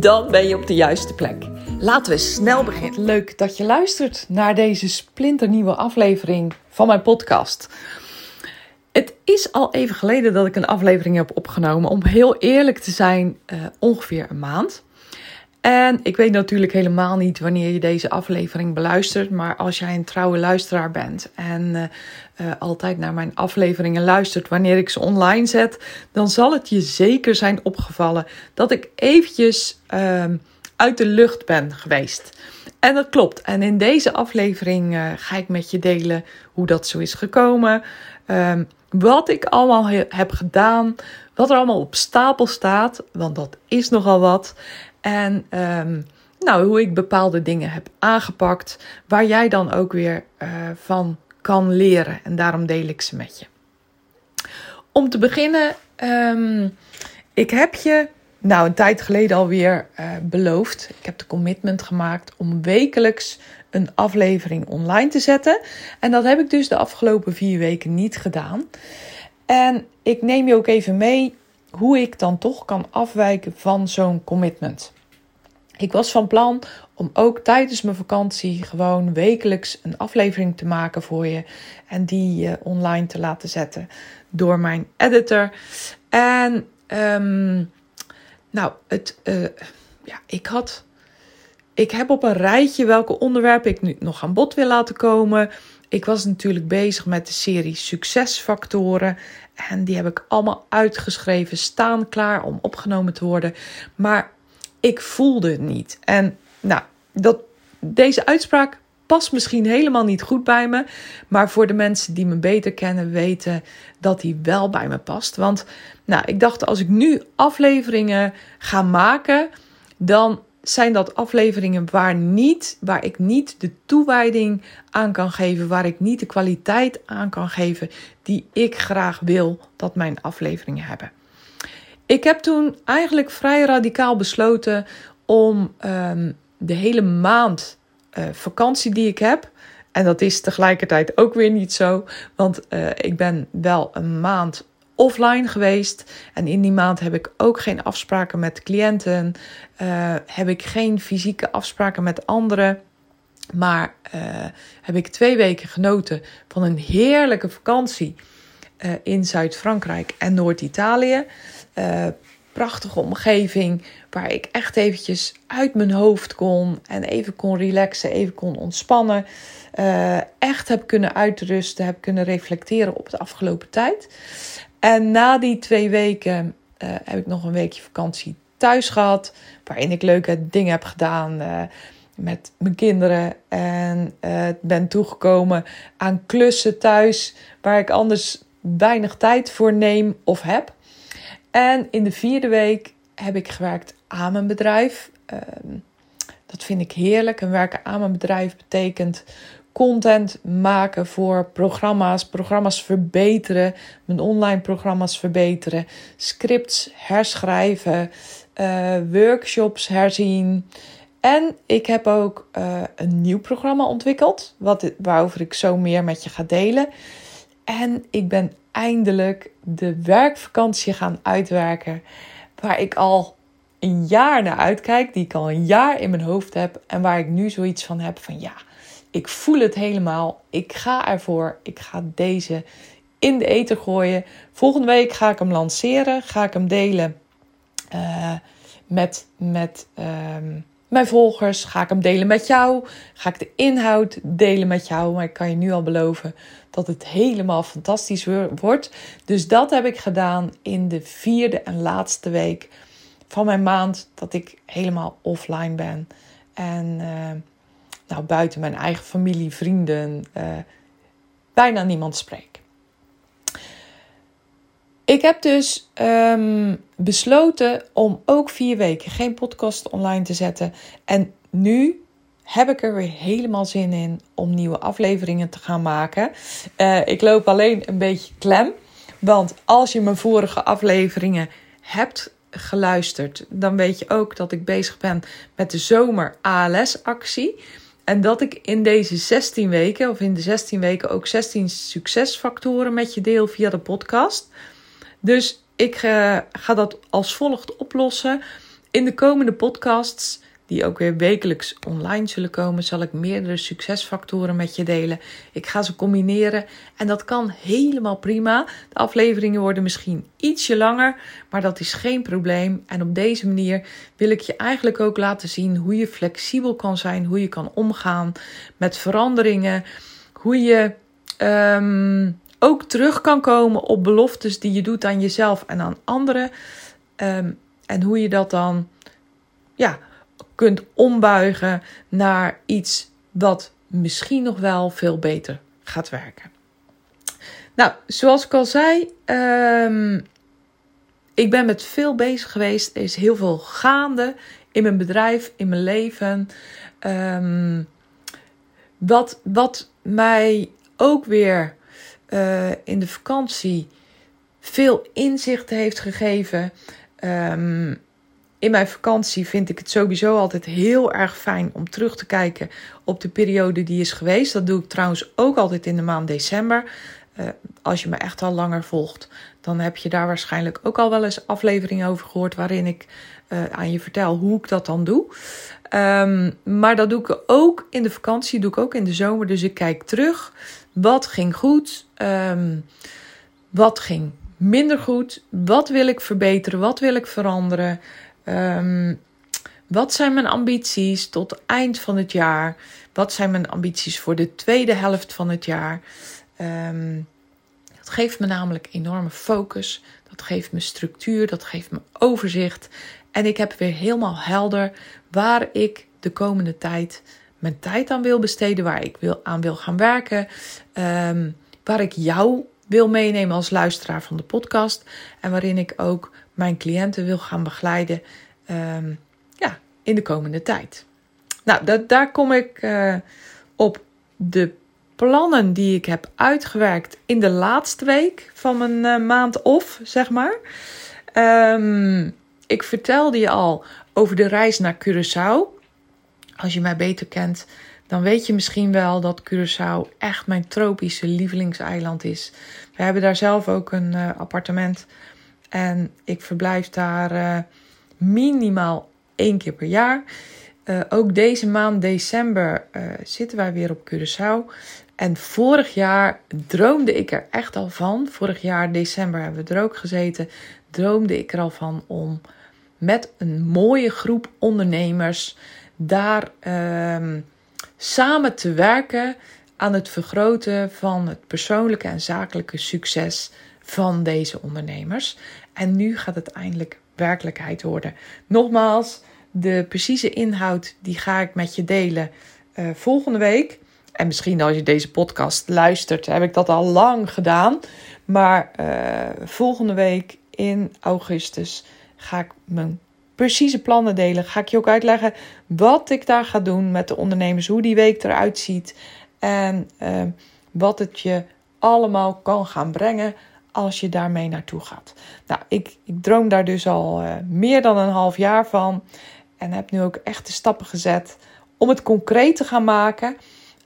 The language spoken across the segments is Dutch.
Dan ben je op de juiste plek. Laten we snel beginnen. Leuk dat je luistert naar deze splinternieuwe aflevering van mijn podcast. Het is al even geleden dat ik een aflevering heb opgenomen. Om heel eerlijk te zijn, uh, ongeveer een maand. En ik weet natuurlijk helemaal niet wanneer je deze aflevering beluistert. Maar als jij een trouwe luisteraar bent en uh, uh, altijd naar mijn afleveringen luistert wanneer ik ze online zet, dan zal het je zeker zijn opgevallen dat ik eventjes uh, uit de lucht ben geweest. En dat klopt. En in deze aflevering uh, ga ik met je delen hoe dat zo is gekomen. Ehm, wat ik allemaal he heb gedaan. Wat er allemaal op stapel staat. Want dat is nogal wat. En um, nou, hoe ik bepaalde dingen heb aangepakt. Waar jij dan ook weer uh, van kan leren. En daarom deel ik ze met je. Om te beginnen, um, ik heb je nou een tijd geleden alweer uh, beloofd. Ik heb de commitment gemaakt om wekelijks een aflevering online te zetten. En dat heb ik dus de afgelopen vier weken niet gedaan. En ik neem je ook even mee hoe ik dan toch kan afwijken van zo'n commitment. Ik was van plan om ook tijdens mijn vakantie gewoon wekelijks een aflevering te maken voor je en die online te laten zetten door mijn editor. En um, nou, het, uh, ja, ik had, ik heb op een rijtje welke onderwerpen ik nu nog aan bod wil laten komen. Ik was natuurlijk bezig met de serie succesfactoren. En die heb ik allemaal uitgeschreven, staan klaar om opgenomen te worden. Maar ik voelde het niet. En nou, dat, deze uitspraak past misschien helemaal niet goed bij me. Maar voor de mensen die me beter kennen, weten dat die wel bij me past. Want nou, ik dacht, als ik nu afleveringen ga maken, dan zijn dat afleveringen waar, niet, waar ik niet de toewijding aan kan geven, waar ik niet de kwaliteit aan kan geven die ik graag wil dat mijn afleveringen hebben. Ik heb toen eigenlijk vrij radicaal besloten om um, de hele maand uh, vakantie die ik heb. En dat is tegelijkertijd ook weer niet zo. Want uh, ik ben wel een maand offline geweest. En in die maand heb ik ook geen afspraken met cliënten. Uh, heb ik geen fysieke afspraken met anderen. Maar heb ik twee weken genoten van een heerlijke vakantie in Zuid-Frankrijk en Noord-Italië prachtige omgeving waar ik echt eventjes uit mijn hoofd kon en even kon relaxen, even kon ontspannen. Uh, echt heb kunnen uitrusten, heb kunnen reflecteren op de afgelopen tijd. En na die twee weken heb ik nog een weekje vakantie thuis gehad, waarin ik leuke dingen heb gedaan. Met mijn kinderen en ben toegekomen aan klussen thuis waar ik anders weinig tijd voor neem of heb. En in de vierde week heb ik gewerkt aan mijn bedrijf. Um, dat vind ik heerlijk. En werken aan mijn bedrijf betekent content maken voor programma's, programma's verbeteren, mijn online programma's verbeteren, scripts herschrijven, uh, workshops herzien. En ik heb ook uh, een nieuw programma ontwikkeld, wat, waarover ik zo meer met je ga delen. En ik ben eindelijk de werkvakantie gaan uitwerken. Waar ik al een jaar naar uitkijk, die ik al een jaar in mijn hoofd heb. En waar ik nu zoiets van heb van ja, ik voel het helemaal. Ik ga ervoor. Ik ga deze in de eten gooien. Volgende week ga ik hem lanceren. Ga ik hem delen uh, met, met uh, mijn volgers. Ga ik hem delen met jou. Ga ik de inhoud delen met jou. Maar ik kan je nu al beloven dat het helemaal fantastisch wordt. Dus dat heb ik gedaan in de vierde en laatste week van mijn maand dat ik helemaal offline ben. En uh, nou, buiten mijn eigen familie, vrienden, uh, bijna niemand spreek. Ik heb dus ehm, besloten om ook vier weken geen podcast online te zetten. En nu heb ik er weer helemaal zin in om nieuwe afleveringen te gaan maken. Uh, ik loop alleen een beetje klem. Want als je mijn vorige afleveringen hebt geluisterd, dan weet je ook dat ik bezig ben met de zomer ALS-actie. En dat ik in deze 16 weken, of in de 16 weken, ook 16 succesfactoren met je deel via de podcast. Dus ik uh, ga dat als volgt oplossen. In de komende podcasts die ook weer wekelijks online zullen komen, zal ik meerdere succesfactoren met je delen. Ik ga ze combineren en dat kan helemaal prima. De afleveringen worden misschien ietsje langer, maar dat is geen probleem. En op deze manier wil ik je eigenlijk ook laten zien hoe je flexibel kan zijn, hoe je kan omgaan met veranderingen, hoe je ehm, ook terug kan komen op beloftes die je doet aan jezelf en aan anderen. Ehm, en hoe je dat dan ja, kunt ombuigen naar iets wat misschien nog wel veel beter gaat werken. Nou, zoals ik al zei, um, ik ben met veel bezig geweest. Er is heel veel gaande in mijn bedrijf, in mijn leven. Um, wat, wat mij ook weer uh, in de vakantie veel inzicht heeft gegeven. Um, in mijn vakantie vind ik het sowieso altijd heel erg fijn om terug te kijken op de periode die is geweest. Dat doe ik trouwens ook altijd in de maand december. Uh, als je me echt al langer volgt, dan heb je daar waarschijnlijk ook al wel eens afleveringen over gehoord waarin ik uh, aan je vertel hoe ik dat dan doe. Um, maar dat doe ik ook in de vakantie, doe ik ook in de zomer. Dus ik kijk terug. Wat ging goed? Um, wat ging minder goed? Wat wil ik verbeteren? Wat wil ik veranderen? Um, wat zijn mijn ambities tot eind van het jaar? Wat zijn mijn ambities voor de tweede helft van het jaar? Um, dat geeft me namelijk enorme focus. Dat geeft me structuur. Dat geeft me overzicht. En ik heb weer helemaal helder waar ik de komende tijd mijn tijd aan wil besteden. Waar ik wil, aan wil gaan werken. Um, waar ik jou wil meenemen als luisteraar van de podcast. En waarin ik ook mijn cliënten wil gaan begeleiden um, ja, in de komende tijd. Nou, dat, daar kom ik uh, op de plannen die ik heb uitgewerkt in de laatste week van mijn uh, maand off, zeg maar. Um, ik vertelde je al over de reis naar Curaçao. Als je mij beter kent, dan weet je misschien wel dat Curaçao echt mijn tropische lievelingseiland is. We hebben daar zelf ook een uh, appartement en ik verblijf daar uh, minimaal één keer per jaar. Uh, ook deze maand december zitten wij weer op Curaçao. En vorig jaar droomde ik er echt al van. Vorig jaar december hebben we er ook gezeten. Droomde ik er al van om met een mooie groep ondernemers daar uh, samen te werken aan het vergroten van het persoonlijke en zakelijke succes van deze ondernemers. En nu gaat het eindelijk werkelijkheid worden. Nogmaals, de precieze inhoud die ga ik met je delen uh, volgende week. En misschien als je deze podcast luistert, heb ik dat al lang gedaan. Maar uh, volgende week in augustus ga ik mijn precieze plannen delen. Ga ik je ook uitleggen wat ik daar ga doen met de ondernemers, hoe die week eruit ziet en uh, wat het je allemaal kan gaan brengen als je daarmee naartoe gaat. Nou, ik, ik droom daar dus al uh, meer dan een half jaar van. En heb nu ook echt de stappen gezet om het concreet te gaan maken.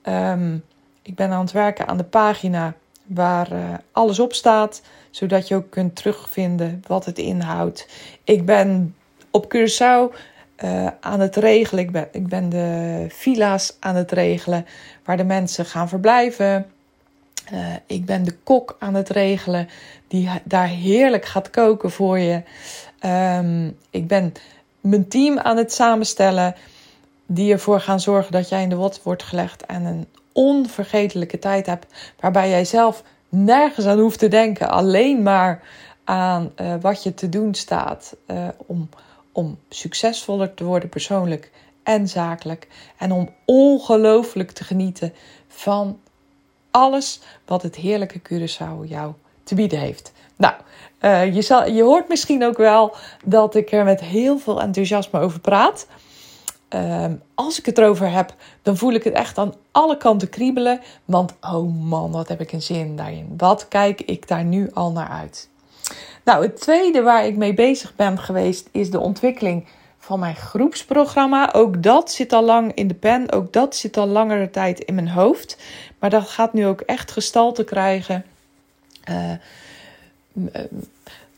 Um, ik ben aan het werken aan de pagina waar uh, alles op staat. Zodat je ook kunt terugvinden wat het inhoudt. Ik ben op Curaçao uh, aan het regelen. Ik ben, ik ben de villa's aan het regelen waar de mensen gaan verblijven. Uh, ik ben de kok aan het regelen die daar heerlijk gaat koken voor je. Um, ik ben mijn team aan het samenstellen die ervoor gaan zorgen dat jij in de wat wordt gelegd en een onvergetelijke tijd hebt waarbij jij zelf nergens aan hoeft te denken, alleen maar aan uh, wat je te doen staat uh, om, om succesvoller te worden persoonlijk en zakelijk en om ongelooflijk te genieten van alles wat het heerlijke Curaçao jou te bieden heeft. Nou, uh, je, zal, je hoort misschien ook wel dat ik er met heel veel enthousiasme over praat. Uh, als ik het erover heb, dan voel ik het echt aan alle kanten kriebelen. Want oh man, wat heb ik een zin daarin. Wat kijk ik daar nu al naar uit. Nou, het tweede waar ik mee bezig ben geweest is de ontwikkeling van mijn groepsprogramma. Ook dat zit al lang in de pen. Ook dat zit al langere tijd in mijn hoofd. Maar dat gaat nu ook echt gestalte krijgen. Uh,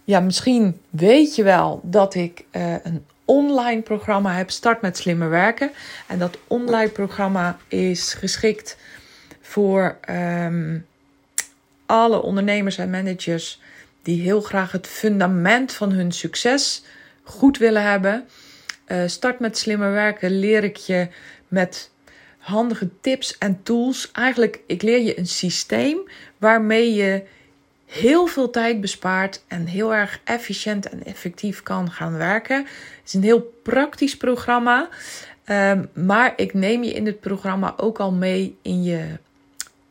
ja, misschien weet je wel dat ik uh, een online programma heb. Start met slimmer werken. En dat online programma is geschikt voor um, alle ondernemers en managers die heel graag het fundament van hun succes goed willen hebben. Uh, start met slimmer werken leer ik je met handige tips en tools. Eigenlijk, ik leer je een systeem waarmee je heel veel tijd bespaart en heel erg efficiënt en effectief kan gaan werken. Het is een heel praktisch programma, um, maar ik neem je in het programma ook al mee in, je,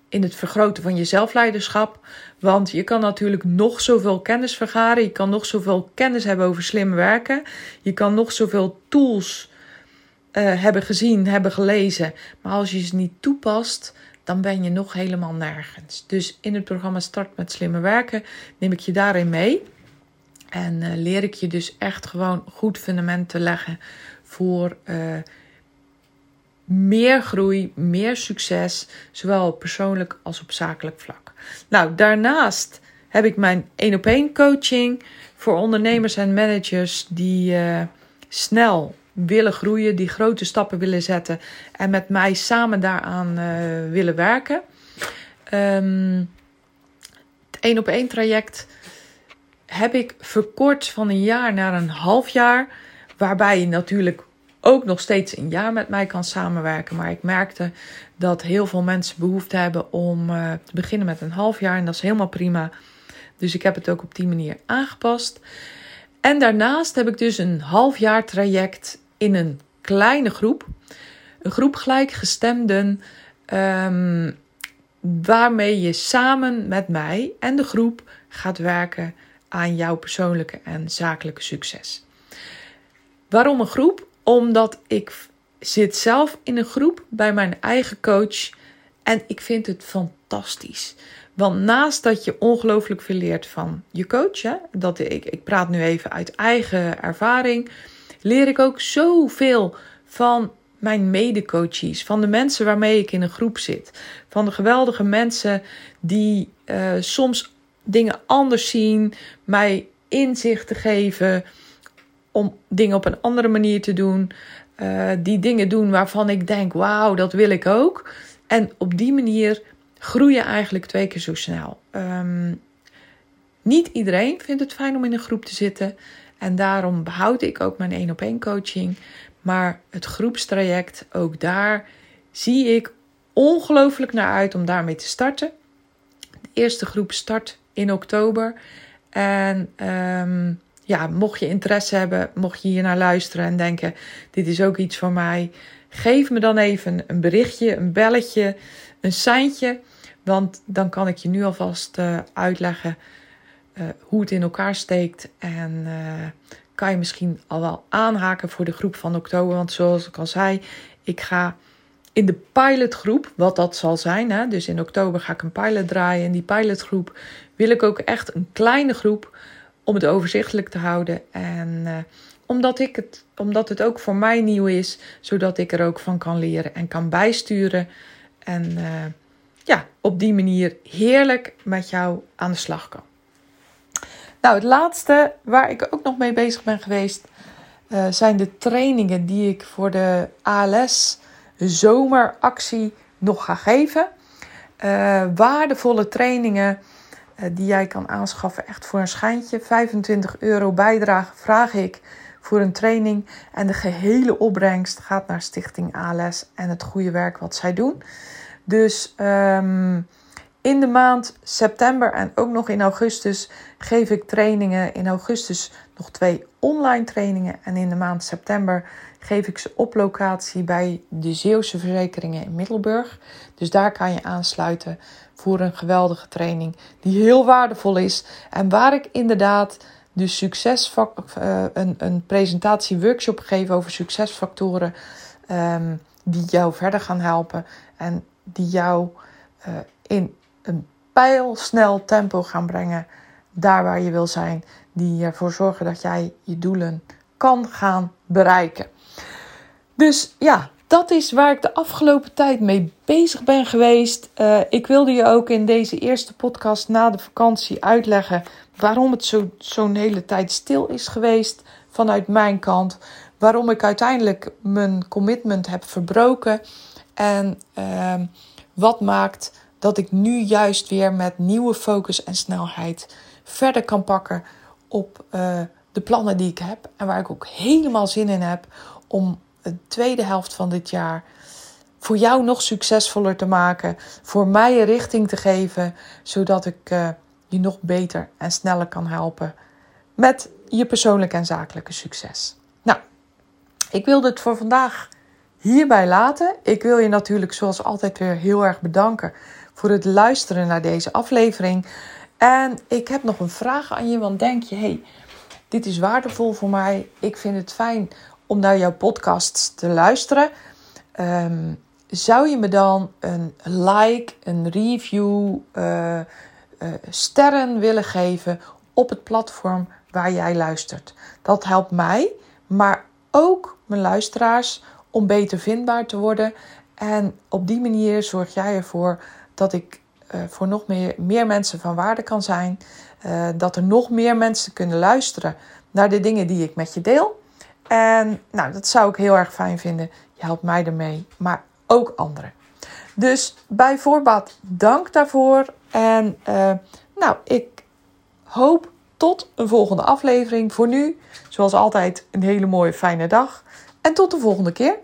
in het vergroten van je zelfleiderschap. Want je kan natuurlijk nog zoveel kennis vergaren, je kan nog zoveel kennis hebben over slim werken, je kan nog zoveel tools uh, hebben gezien, hebben gelezen, maar als je ze niet toepast, dan ben je nog helemaal nergens. Dus in het programma Start met Slimme Werken neem ik je daarin mee. En uh, leer ik je dus echt gewoon goed fundament te leggen voor uh, meer groei, meer succes, zowel op persoonlijk als op zakelijk vlak. Nou, daarnaast heb ik mijn één op één coaching voor ondernemers en managers die uh, snel willen groeien, die grote stappen willen zetten en met mij samen daaraan uh, willen werken. Um, het één op één traject heb ik verkort van een jaar naar een half jaar, waarbij je natuurlijk ook nog steeds een jaar met mij kan samenwerken. Maar ik merkte dat heel veel mensen behoefte hebben om uh, te beginnen met een half jaar en dat is helemaal prima. Dus ik heb het ook op die manier aangepast. En daarnaast heb ik dus een half jaar traject in een kleine groep. Een groep gelijkgestemden. Um, waarmee je samen met mij en de groep gaat werken aan jouw persoonlijke en zakelijke succes. Waarom een groep? Omdat ik zit zelf in een groep bij mijn eigen coach en ik vind het fantastisch. Want naast dat je ongelooflijk veel leert van je coach, hè, dat ik, ik praat nu even uit eigen ervaring, leer ik ook zoveel van mijn medecoaches, van de mensen waarmee ik in een groep zit, van de geweldige mensen die uh, soms dingen anders zien, mij inzichten geven om dingen op een andere manier te doen, uh, die dingen doen waarvan ik denk, wauw, dat wil ik ook. En op die manier groei je eigenlijk twee keer zo snel. Um, niet iedereen vindt het fijn om in een groep te zitten. En daarom behoud ik ook mijn één op één coaching. Maar het groepstraject, ook daar zie ik ongelooflijk naar uit om daarmee te starten. De eerste groep start in oktober. En um, ja, mocht je interesse hebben, mocht je hier naar luisteren en denken: dit is ook iets voor mij, geef me dan even een berichtje, een belletje, een seintje. Want dan kan ik je nu alvast uh, uitleggen uh, hoe het in elkaar steekt. En uh, kan je misschien al wel aanhaken voor de groep van oktober. Want zoals ik al zei, ik ga in de pilotgroep, wat dat zal zijn. Hè, dus in oktober ga ik een pilot draaien. In die pilotgroep wil ik ook echt een kleine groep om het overzichtelijk te houden. En uh, omdat, ik het, omdat het ook voor mij nieuw is, zodat ik er ook van kan leren en kan bijsturen. En ja, op die manier heerlijk met jou aan de slag kan. Nou, het laatste waar ik ook nog mee bezig ben geweest, uh, zijn de trainingen die ik voor de ALS zomeractie nog ga geven. Waardevolle trainingen die jij kan aanschaffen, echt voor een schijntje. 25 euro bijdrage vraag ik voor een training. En de gehele opbrengst gaat naar Stichting ALS en het goede werk wat zij doen. Dus um, in de maand september en ook nog in augustus geef ik trainingen. In augustus nog twee online trainingen. En in de maand september geef ik ze op locatie bij de Zeeuwse Verzekeringen in Middelburg. Dus daar kan je aansluiten voor een geweldige training die heel waardevol is. En waar ik inderdaad de uh, een, een presentatie workshop geef over succesfactoren um, die jou verder gaan helpen en die jou uh, in een pijlsnel tempo gaan brengen daar waar je wil zijn, die ervoor zorgen dat jij je doelen kan gaan bereiken. Dus ja, dat is waar ik de afgelopen tijd mee bezig ben geweest. Uh, ik wilde je ook in deze eerste podcast na de vakantie uitleggen waarom het zo'n zo hele tijd stil is geweest vanuit mijn kant. Waarom ik uiteindelijk mijn commitment heb verbroken. En uh, wat maakt dat ik nu juist weer met nieuwe focus en snelheid verder kan pakken op uh, de plannen die ik heb. En waar ik ook helemaal zin in heb om de tweede helft van dit jaar voor jou nog succesvoller te maken. Voor mij een richting te geven, zodat ik uh, je nog beter en sneller kan helpen met je persoonlijke en zakelijke succes. Nou, ik wilde het voor vandaag hierbij laten. Ik wil je natuurlijk zoals altijd weer heel erg bedanken voor het luisteren naar deze aflevering. En ik heb nog een vraag aan je, want denk je, hey, dit is waardevol voor mij. Ik vind het fijn om naar jouw podcasts te luisteren. Um, zou je me dan een like, een review, uh, uh, sterren willen geven op het platform waar jij luistert? Dat helpt mij, maar ook mijn luisteraars om beter vindbaar te worden. En op die manier zorg jij ervoor dat ik uh, voor nog meer, meer mensen van waarde kan zijn. Dat er nog meer mensen kunnen luisteren naar de dingen die ik met je deel. En nou, dat zou ik heel erg fijn vinden. Je helpt mij ermee, maar ook anderen. Dus bij voorbaat dank daarvoor. En uh, nou, ik hoop tot een volgende aflevering. Voor nu, zoals altijd, een hele mooie fijne dag. En tot de volgende keer.